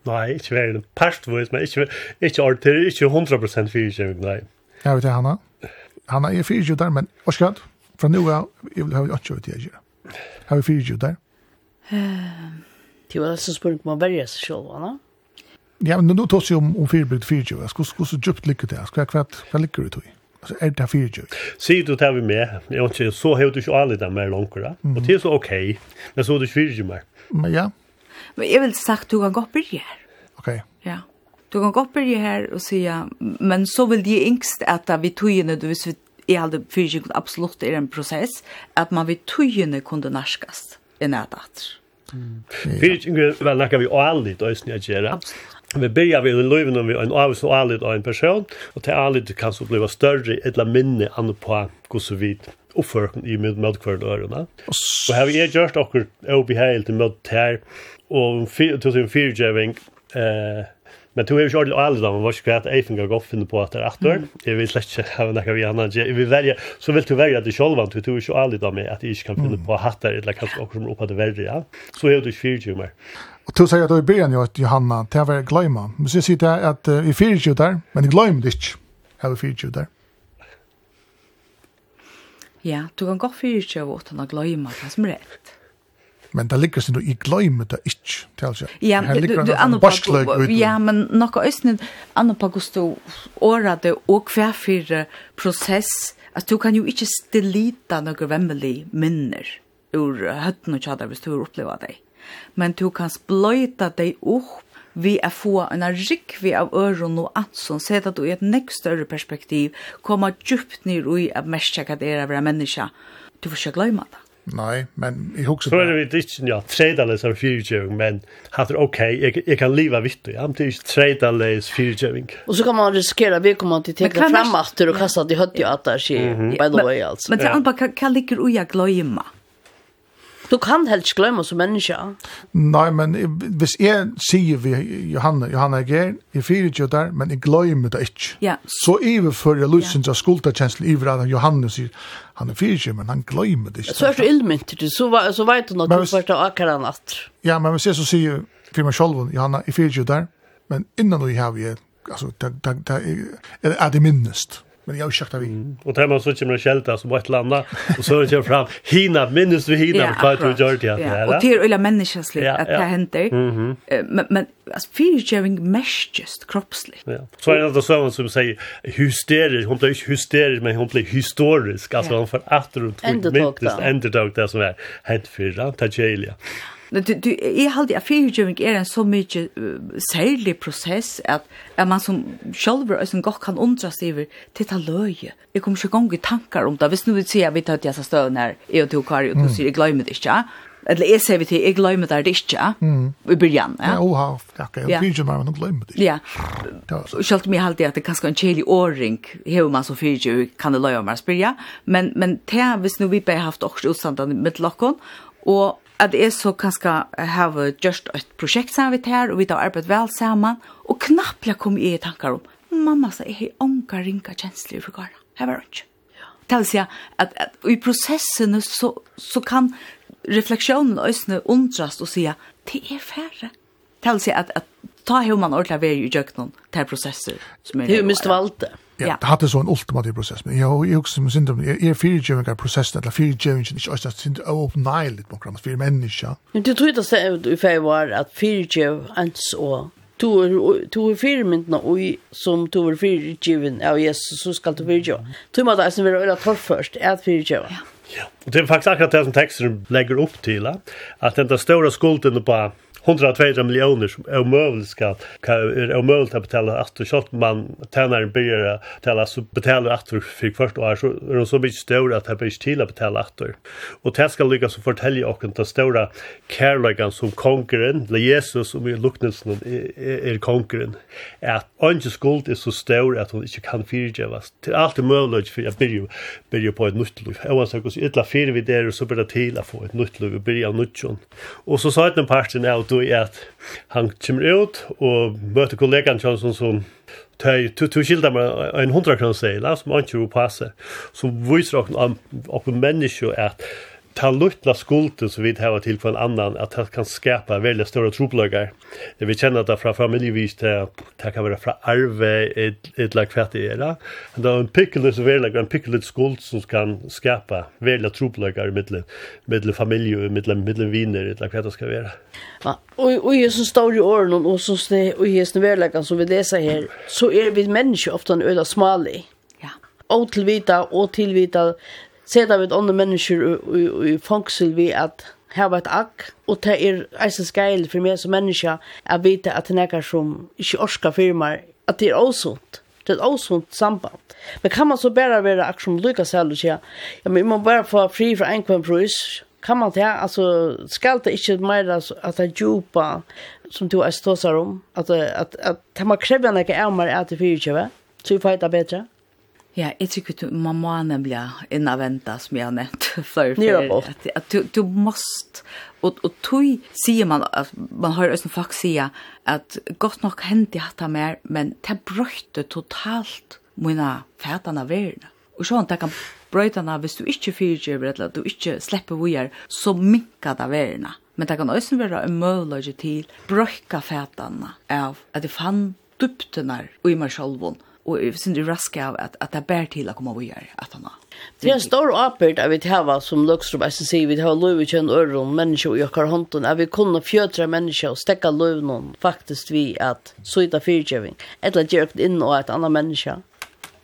Nei, ikke veldig. Perstvis, men ikke, ikke, ikke ikke 100% fyrer ikke ut, nei. Ja, vet du, Hanna? han er fyrir der, men Oskar, fra nu av, jeg vil ha vi åttjøy til jeg gjør. Har vi fyrir der? Det var altså spørsmål om å verja seg selv, eller? Ja, men nå tås jo om, om fyrbygd fyrdjøy. Hvordan så djupt ligger det? Hva, hva, hva ligger det til? Altså, er det fyrdjøy? Sier du til vi med, jeg vet ikke, så har du ikke alle dem mer langt, da. og det er så ok, men så er du ikke fyrdjøy mer. Men ja. Men jeg vil sagt, du kan godt bli her. Ok. Ja. Du kan godt börja her og säga, men så vil de yngst at vi tøyene, du hvis vi hade fysik absolutt er en prosess, at man vid tøyene kunne narskast i nätat. Mm. Fyrst yngre väl nakar vi aldrig då är göra. Vi begynner vi i løyven om vi en avis og och aldrig en person och till aldrig kan så bli större eller minne an på hur så vid uppförken i med med kvart örona. Och här vi är just och obehält med tär och 2004 fyrtjøving, eh Men du har ju ordentligt alls då, vad ska jag att Eifinger går finne på at det är Jeg vil slett ikke ha några vi annan. Jeg vil velge, så vil du velge at det själva du tror ju aldrig då at jeg ikke kan finne på hattar eller kanskje också som uppe det välja. Ja. Så är det ju fyra Och du säger at du börjar ju att Johanna det var gløyma. Men så sitter jag att i fyra där, men det glömde inte. Har vi fyra? Ja, du kan gå fyra uten å gløyma, det som är rätt. Men det ligger sin du i gløyme det ikke, til seg. Ja, du, du, anna på, ja, men nokka østene, anna på hvordan du årade og hver fire prosess, at du kan jo ikke stilita noen vemmelig minner ur høtten og tjadar hvis du har oppleva deg. Men du kan spløyta deg opp vi er få en rik vi av øron og anson, sett at du i et nekst større perspektiv koma djupt ned i at merke hva det er å være. Du får ikke glemme det. Nei, men jeg i Så er det ikke, ja, tredales av fyrtjøving, men hatt det ok, jeg, jeg kan leva vitt ja, men det er ikke tredales fyrtjøving. Og så kan man riskera, vi kommer att tänka framåt och kasta det hött ju att det är by the way alltså. Men til är hva kan ligger och jag glömma? Du kan helst glömma som människa. Nei, men hvis jeg sier vi Johanna, Johanna Ger, jeg fyrer ikke der, men jeg glemmer det ikke. Ja. Så iverfører jeg lusens av skuldakjensel iver at Johanna sier, han er fyrer ikke, men han glemmer det ikke. Så er du illmynt, så, så vet du at du får ta akkurat natt. Ja, men hvis jeg så sier for meg selv, Johanna, jeg fyrer ikke der, men innan du har vi, altså, det er det minnest men jag ursäktar vi. Mm. Och där man så kommer det skälta som ett landa och så kör fram hina minns vi hina på att du gör det. Ja, och till eller människosligt ja, att ja. det händer. Mm -hmm. Men men as featuring mesh just kroppsligt. Ja. Så är det så som säger hysterisk, hon blir hysterisk men hon blir historisk alltså ja. hon för att runt mitt ändå tog det som är hänt förra Tagelia. Men Du, du, jeg halte at fyrtjøving er en så mykje uh, særlig prosess at, at man som sjølver og som godt kan undra seg over til ta løye. Jeg kommer ikke gong i tankar om det. Hvis nu vi sier at vi tar til disse støvn her, jeg og to kari, og du sier jeg glemmer det ikke, eller jeg sier vi til, jeg glemmer det ikke, mm. i byrjan. Ja, ja oha, takk, jeg fyrtjøving, men jeg glemmer det ikke. Ja, Selv om jeg halte at det er kanskje en kjelig åring, hever man som fyrtjøving, kan det løye om man spyrja, men, men til hvis nu vi bare haft også utstandene med lokken, og at jeg så kanskje har gjort et prosjekt sammen vidt her, og vi har arbeidet vel sammen, og knapplega kom jeg i tankar om, mamma sa, jeg har ånka ringa kjensler for gara. Her var ikke. Det vil si at, at i prosessen så, så kan refleksjonen øsne undrast og sige, det er færre. Det vil si at, at ta hur man ordentlig veri i jøknon, til er prosesser som er Det er jo mist valgte. Ja. Ja, det hadde så en ultimativ prosess, men jeg har jo som syndrom, jeg er fyrirgjøvingar prosessen, eller fyrirgjøvingen, ikke også, det er åpneilig, for fyrir menneska. Men du tror det att i feil var at fyrirgjøv ens og to er fyrirmyndene och som to er fyrirgjøven av Jesus, så ska du fyrirgjøv. Tu må da eisen være øyla torr först att at fyrirgjøv. Ja, Och det är faktiskt akkurat det som texten lägger upp till att den där stora skulden på 100-200 miljoner som är omöjligt ska är omöjligt att betala att så att man tjänar en byrja betala så betalar att för först år så är de så mycket större att det blir till att betala att och det ska lyckas så fortälja och den stora kärlegan som konkurren eller Jesus som i luknelsen är konkurren att inte skuld är så stor att hon inte kan fyrtjävas till allt är möjligt för att börja börja på ett nytt liv oavsett hur illa fyr vi där så blir det till att få ett nytt liv och börja nytt och så sa den parten är att tog i at han kommer ut og møter kollegaen Johnson som tøy to to skilda med en 100 kroner seg, la oss man ikke passe. Så viser dere om mennesker at ta luttla skulden så vi har til en annan, at det kan skapa veldig større Det Vi kjenner det fra familjevis til det kan være fra arve et, et lag kvart i era. Det er en pikkelig så veldig, en pikkelig skuld som kan skapa veldig trobløygar i mittel familie og mitten mittel viner et lag kvart det skal være. Ja, og, og jeg som står i åren og så sne, og jeg som veldig som vi leser her, så er vi mennesker ofte en øyla smalig. Ja. Og tilvita og tilvita seta við andre mennesker i, i, i fangsel vi at var et akk, og det er eisen skeil for meg som menneske at vite at det er som ikke orskar firmaer, at det er åsunt. Det er et åsunt samband. Men kan man så bare være akk som lykka selv og sier, ja, men man må bare få fri fra en kvann prøys, kan man det, altså, skal det ikke mer at det er djupa, som du er ståsar om, at, at, at, at man krever noe av meg at det fyrirkjøve, så vi får det bedre. Ja, jeg tror ikke man må nemlig innaventa, som jeg har nevnt før. Ja, at, at du, du måst, og, og tog sier man, at man har også folk sier, at godt nok hendte jeg hatt mer, men det brøyte totalt mine fætene av verden. Og sånn, det kan brøytene, hvis du ikke fyrtjøver, eller du ikke slipper vujer, så minker det verden. Men det kan også være en mulighet til brøyka fætene av at jeg fann dyptenar i meg sjølvån og jag syns det raska av at, at det bär till att komma och göra at han har. Det er en stor apert at vi har som Luxrup som säger vi tar löv i kön öron mennesker i ökar hånden at vi kunne fjøtre mennesker og stäcka lov noen faktisk vi att söjda fyrtjöving eller att göra inn og et annet menneske.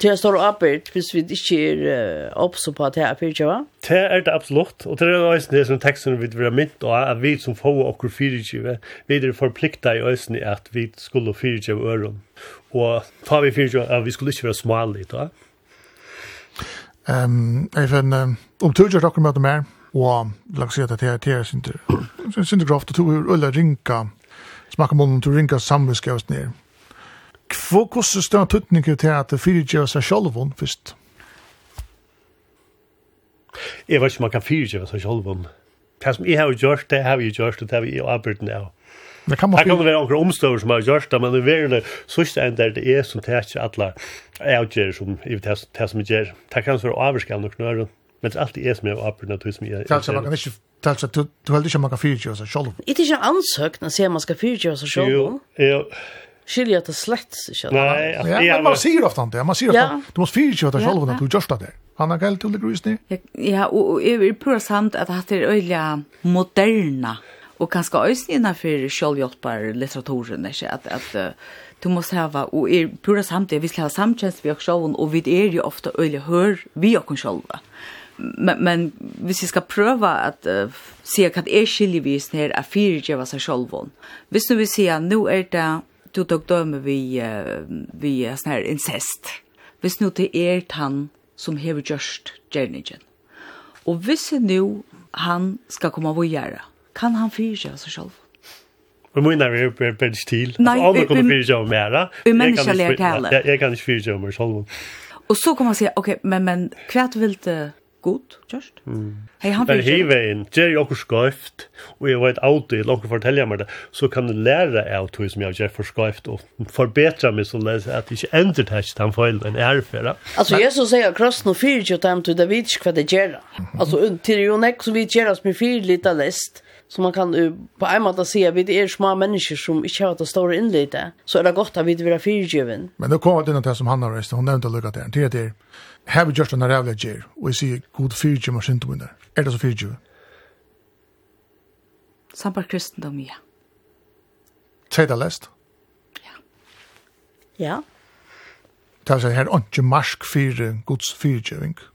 Det er stor apert hvis vi ikke er oppså på at det er fyrtjøva. Det er det absolutt, og det er også det som teksten vi vil ha mynt, og at vi som får okker fyrtjøva, vi er forplikta i øsene at vi skulle fyrtjøve øren og ta vi fyrir at vi skulle ikke være smalig, da. Ehm, jeg finn, um, om tog gjør dere med mer, og la oss si at det er det sinter synder graft, og tog jeg ulla rinka, smakka munnen, tog rinka oss ned. Hvor koster større tøtning til at det fyrir gjør seg sjolvun først? Jeg vet ikke om man kan fyrir gjør seg sjolvun. Det som jeg har gjort, det har vi gjort, og det har vi arbeid av. Det kan man Det kan være några omstår som har gjort det, men det är det sista än där det är som täcker alla outger som i det som gör. Det kan vara avskall och knör. Men det är alltid är som jag har på som jag. Kanske man kan inte Alltså du du höll dig man kan fyrtjö så själv. Det är inte ansökt när ser man ska fyrtjö så själv. Jo, jo. Skiljer det slett inte. Nej, ja, man ser ofta inte. Man ser ofta. Du måste fyrtjö så själv när du görs det. Han har galt till det grusni. Ja, och är pura samt att det är öliga moderna och kanske ösn innanför selvhjelper litteraturen är att att du måste ha och är pura samt det vi ska ha samtjänst vi också och vi er ju ofta öle hör vi och själva men men hvis vi ska prøve att uh, se hva är skiljevis när seg sig Hvis du vil si at nu är det du tok døme vi uh, vi är sån här incest. Hvis nå det är han som hever just gjerningen. Och visst nu han ska komma och göra kan han fyra seg själv. Og mun när vi uppe på stil. Alla kommer fyra sig mera. Vi människa lär kalla. Jag Jeg kan inte fyra mig selv. Och så kan man säga okej men men hva vill det godt just. Mm. Hei, han vill. Hej gjør jeg och skøyft, og jeg vet alltid, det långt fortälja det så kan du lära av tog som jag gör för skrift och förbättra mig så jeg ikke inte det text han fel en erfara. Alltså jag så säger cross no fear til tant to the witch det gjør. Alltså til jo nek, så vi gera som fyr lite läst. Så man kan uh, på en måte si at vi er små mennesker som ikke har det store innlite, så er det godt at vi vil være fyrtjøven. Men nå kommer det inn til som han har reist, hun nevnte lukket der, til at det er, her vi gjør sånn her gjer, og jeg sier god fyrtjøven og syndom Er det så fyrtjøven? Sambar kristendom, ja. Tredje det lest? Ja. Ja. Det er her er ikke marsk fire gods fyrtjøving. Ja.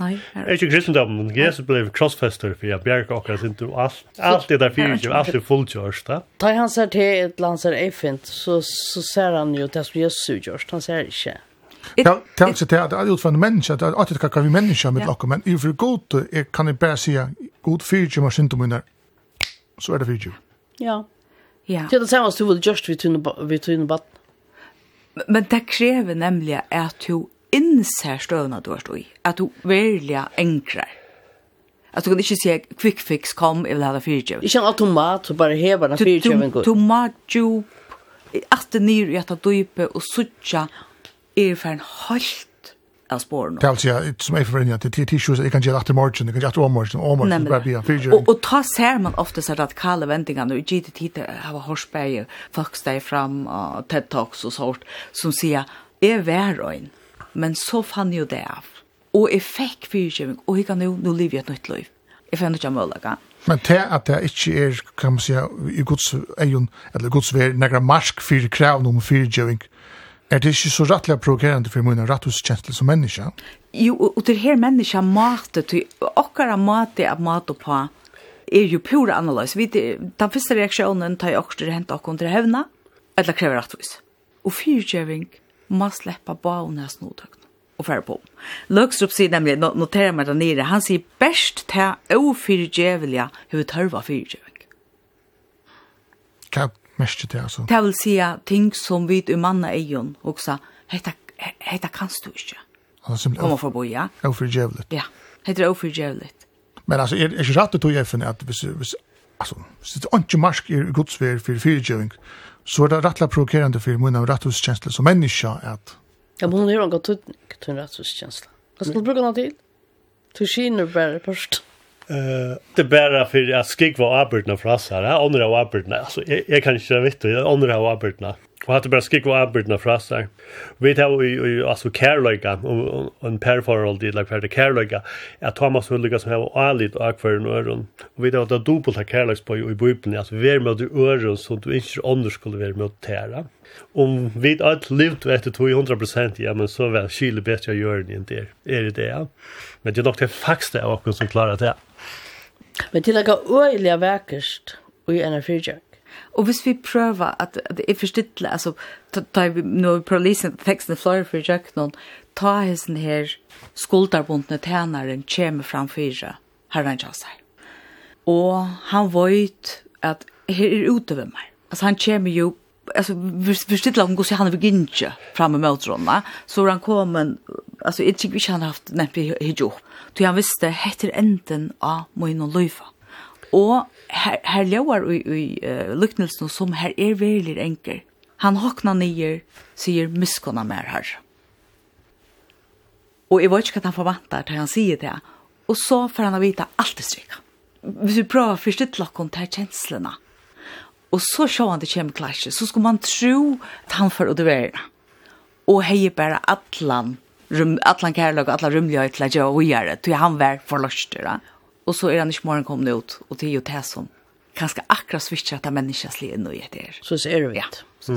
Er Är inte kristendomen. Jesus ble crossfester för jag bjärka och jag inte alt. Allt det där fyrt, allt är da. Da han ser til et land som är eifint, så, så ser han jo det som Jesus gjort. Han ser ikke. Ja, det er sig till at det er utfordrende människa, att det är att vi människa med lockar, men i for god kan jeg bare si, god fyrt, man synd om henne. Så er det fyrt. Ja. Ja. Det er det samme som du vil just vi tunne vatten. Men det krever nemlig at du innser støvna du har stå i, at du velja enkrar. At du kan ikke si quick fix, kom, jeg vil ha det fyrtjøv. Ikke en automat, så bare hever den fyrtjøv en god. Tomatjup, at det nyr i at det dype, og suttja er for en halvt av spåren. Det er altså, som jeg forvrenner, det er tissues, jeg kan gjøre etter morgen, jeg kan gjøre etter morgen, og morgen, bare bli en fyrtjøv. Og, ta ser man ofte så radikale vendingene, og gitt tid til å ha horsbeier, folk steg fram, og TED Talks og sånt, som sier, jeg er vær men så fann jo det av. Og jeg fikk fyrkjøving, og jeg kan jo, nå lever jeg et nytt liv. Jeg fann ikke mulig. Men til at det ikke er, kan man si, i gods egen, eller gods ver, negra marsk fyrir krav om fyrkjøving, er det ikke så rettelig provokerende for min retthuskjensler som menneske? Jo, og det her menneske mater, til okkara mater av mat på, er jo pura annerledes. Vi, den første reaksjonen tar jeg også hent og til hevna, eller krever rettvis. Og fyrtjøving, må släppa bauen av snodtøkene og færre på. Løkstrup sier nemlig, noterer meg der nere, han sier best til å fyrtjævelige hva tørva fyrtjæving. Hva mest det altså? Det vil si ting som vi i manna egen også, heita, heita kanst du ikke. Altså, Kommer for å bo, ja. Ofyrtjævelig. Ja, heter ofyrtjævelig. Men altså, er, er ikke rett å tog FN at hvis, hvis, altså, hvis det er ikke marsk i godsvær for fyrtjæving, så er det rettelig provokerende for min rettighetskjensle som menneske at... Ja, men hun har jo en god tydning til en rettighetskjensle. Hva skal du bruke den til? Du skiner bare først. Uh, det er bare for at skik var arbeidene fra oss her. Jeg ånder av arbeidene. Altså, jeg, jeg kan ikke vite, jeg ånder av arbeidene. Og hatt bara skikva arbeidna frasar. Vi tar jo altså kærløyga, og en perforhold i lag ferdig kærløyga, er Thomas Hulliga som hever alit og akvarin og øren. Og vi tar jo da dobbelt av kærløyspøy i bøyblen, altså vi er med i øren som du ikke ånder skulle være med å tæra. Om vi har alt livt etter 200 ja, men så vel kyle bedre å gjøre enn det er det, ja. Men det er nok det fakste av okken som klarer det. Men til det er øyelig verkerst i en fyrtjøk Og hvis vi prøver at, at jeg forstidler, altså, ta, da vi nå prøver å teksten i Flore for Jøknon, ta hessen her skuldarbundne tænaren kommer fram fyra, herren Jassar. Og han vet at her er ute ved meg. Altså han kommer jo, altså forstidler han går seg han er begynner fram i møtrona, så han kom altså jeg tykker ikke han har haft nevnt hijab. Så han visste, heter enden av min og løyfa. Og her, her lever i, i uh, lyknelsen som her er veldig enkel. Han hokna nyer, sier miskona mer her. Og jeg vet ikke hva han forvantar til han sier det. Og så får han å vite alt det strykka. Hvis vi prøver å forstå lakken til kjenslene, og så ser han det kommer klasje, så skal man tro at han får å duvere. Og heier bare atlan, rum, atlan kærløk, atlan rymlighet til å gjøre, var vujere, til han var forløster. Ja? Og så er han ikke morgen kommet ut, og det er jo det som kanskje akkurat switcher at menneskene slir inn i etter. Så ser det ut. Ja, så.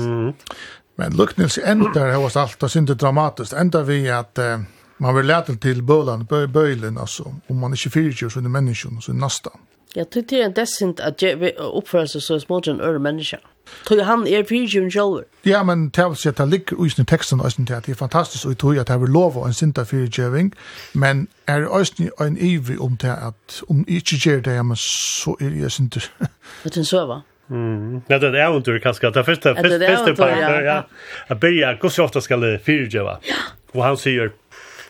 Men Luknils ender hos allt och synte dramatiskt. Enda vi att eh, man vill lära till bölan, bö, böjlen alltså. Om man inte fyrer så är det människan, så är det nästan. Jag tycker det är decent att uppföra sig så smått en öre människa. Tror han er fyrtjum sjálfur. Ja, men det vil si at det ligger i sin teksten og sin det er fantastisk og jeg tror at det er lov og en sinta fyrtjøving, men er òsni en ivrig om det at om jeg ikke gjør det, ja, men så er jeg sinta. Det er en søva? Mm. Ja, det är er det kanske att det er første, første, första på ja. Att börja hvor så ofte skal det fyrtjöva. Ja. Og han säger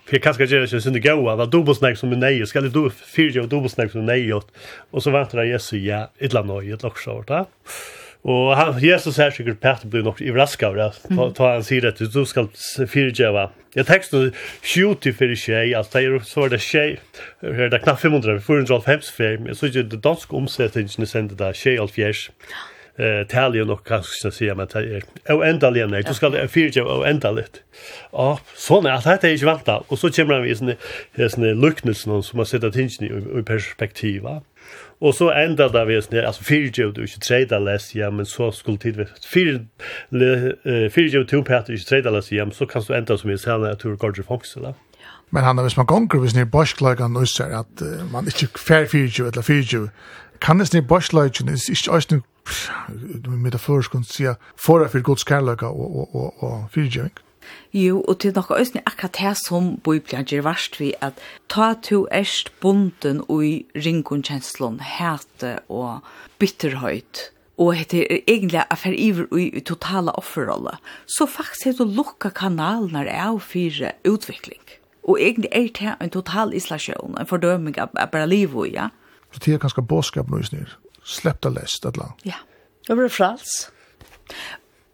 för jag kanske gör det så inte goa, vad dubbelsnack som är nej, ska det du fyrtjöva dubbelsnack som är nej och så väntar jag Jesus ja, ett land och ett lock short, va? Och han Jesus här säger Peter blir nog överraskad av det. Ta han säger att du ska fyrgeva. Jag textar shoot till för tjej, alltså det är så det tjej. Det är knappt 500, 450 film. men så ju det danska omsättningen sände där tjej allt fjärs. Eh talje nog kanske ska säga men det är oändliga nej. Du ska fyrgeva oändligt. Ja, så när att det är ju vanta och så kommer vi sen sen lucknelsen som man sätter tingen i perspektiva. Och så ända där vi snär alltså fyrje och du inte trade less ja men så skulle tid fyr fyrje och två patter inte trade less ja så kan du ända som vi säger att du går Fox eller? Men han hvis man gonger hvis ni borsklagan og ser att uh, man ikke fair 24 eller 24 kan det snä ni borslagen is ikke også nu metaforsk kan si for for guds kærleika og och och och 24 Jo, og til nokka øyne akkurat det som Bibelen gjør verst vi, at ta to erst bonden og ringun kjenslån, hete og bitterhøyt, og hette er egentlig affær iver i totala offerrolle, så faktisk hette lukka kanalen er av fire utvikling. Og egentlig er det en total isolasjon, en fordøming av, av bare liv og, ja. Så det er ganske båskap nå, slepp det lest et eller annet. Ja, det blir frals.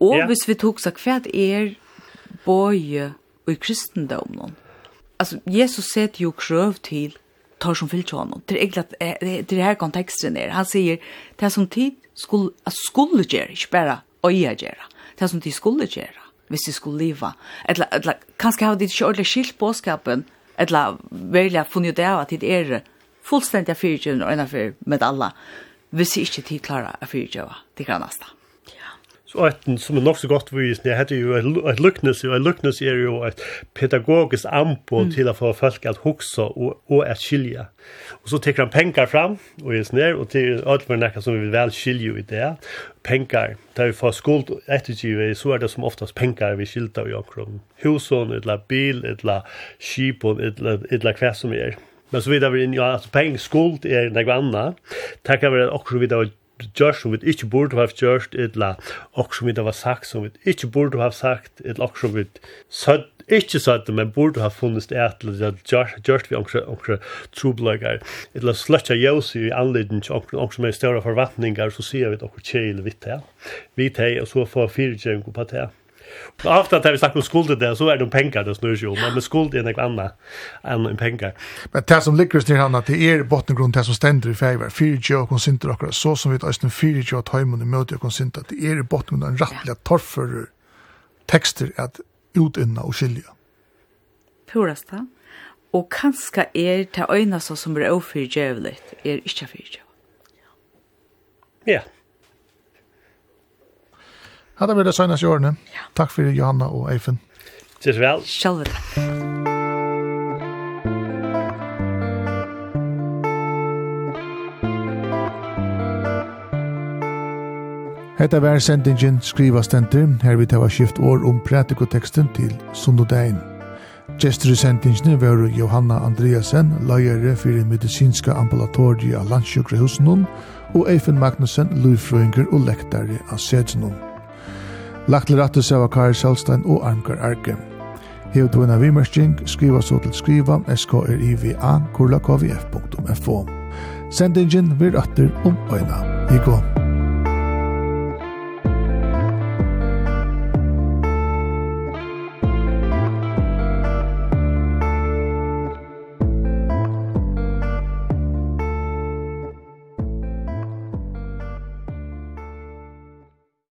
Og ja. hvis vi tok seg hva er bøye i kristendommen. Altså, Jesus setter jo krøv til tar som fyllt honom. Det er egentlig at det er her konteksten er. Han sier, det er som tid skulle, skulle gjøre, ikke bare øye gjøre. Det er som tid skulle gjøre, hvis de skulle leva. Eller, eller kanskje har de ikke ordentlig skilt påskapen, eller välja funnet det av at det er fullstendig fyrtjøren og innenfor med alla. hvis de ikke tid klarer å fyrtjøve til grannasta. Så ett som är nog så gott vis när hade ju ett luckness ju ett luckness är ju ett pedagogiskt ampo mm. till att få folk att huxa och och att skilja. Och så tar han pengar fram och är snär och till allt för näka som vi vill väl skilja i det. Pengar tar vi för skuld attitude så är det som oftast pengar vi skilta och omkring. Huson eller bil eller skip eller eller kvätt som är. Men så vidare vi in ja alltså pengar skuld är något annat. Tackar vi också vidare gjørst som vi ikke burde ha gjørst, eller også som vi har sagt som vi ikke burde ha sagt, eller også som vi søtt, ikke søtt, men burde ha funnet et, eller gjørst vi også trobløkker, eller sløtja av jøs i anledning til også som er større forventninger, så sier vi det omkring kjele vidt det, vidt det, og så får fyrtjøring på det. Och ofta när vi snackar om skuld där så är det pengar det snurrar ju men med skuld är något annat än en pengar. Men det som ligger ner han att det är bottengrund det som ständer i favor. Fyrtio och konsinter och så som vi tar östen fyrtio att hemma och möter och konsinter att det är bottengrund en rattliga torfer texter att utinna och skilja. Purasta. Och kanske är det öjna som är ofyrtjövligt är inte fyrtjövligt. Ja. Yeah. Hadde vi det senast i årene. Ja. Takk for Johanna og Eifen. Ses vel. Selv takk. Hetta var sendingin skriva stendur, her vi hava skift år om pratikoteksten til sundodagen. Gestur i sendingin var Johanna Andreasen, lagare fyrir medicinska ambulatoriet av landsjukrehusen og Eifen Magnussen, lufrøyngur og lektare av sedsen Lagt til rattus av Kari Sjálstein og Armgar Arke. Hevet du en av vimerskjeng, skriva så til skriva skriva skrriva skrriva skrriva Sendingen vir atter om øyna. I går.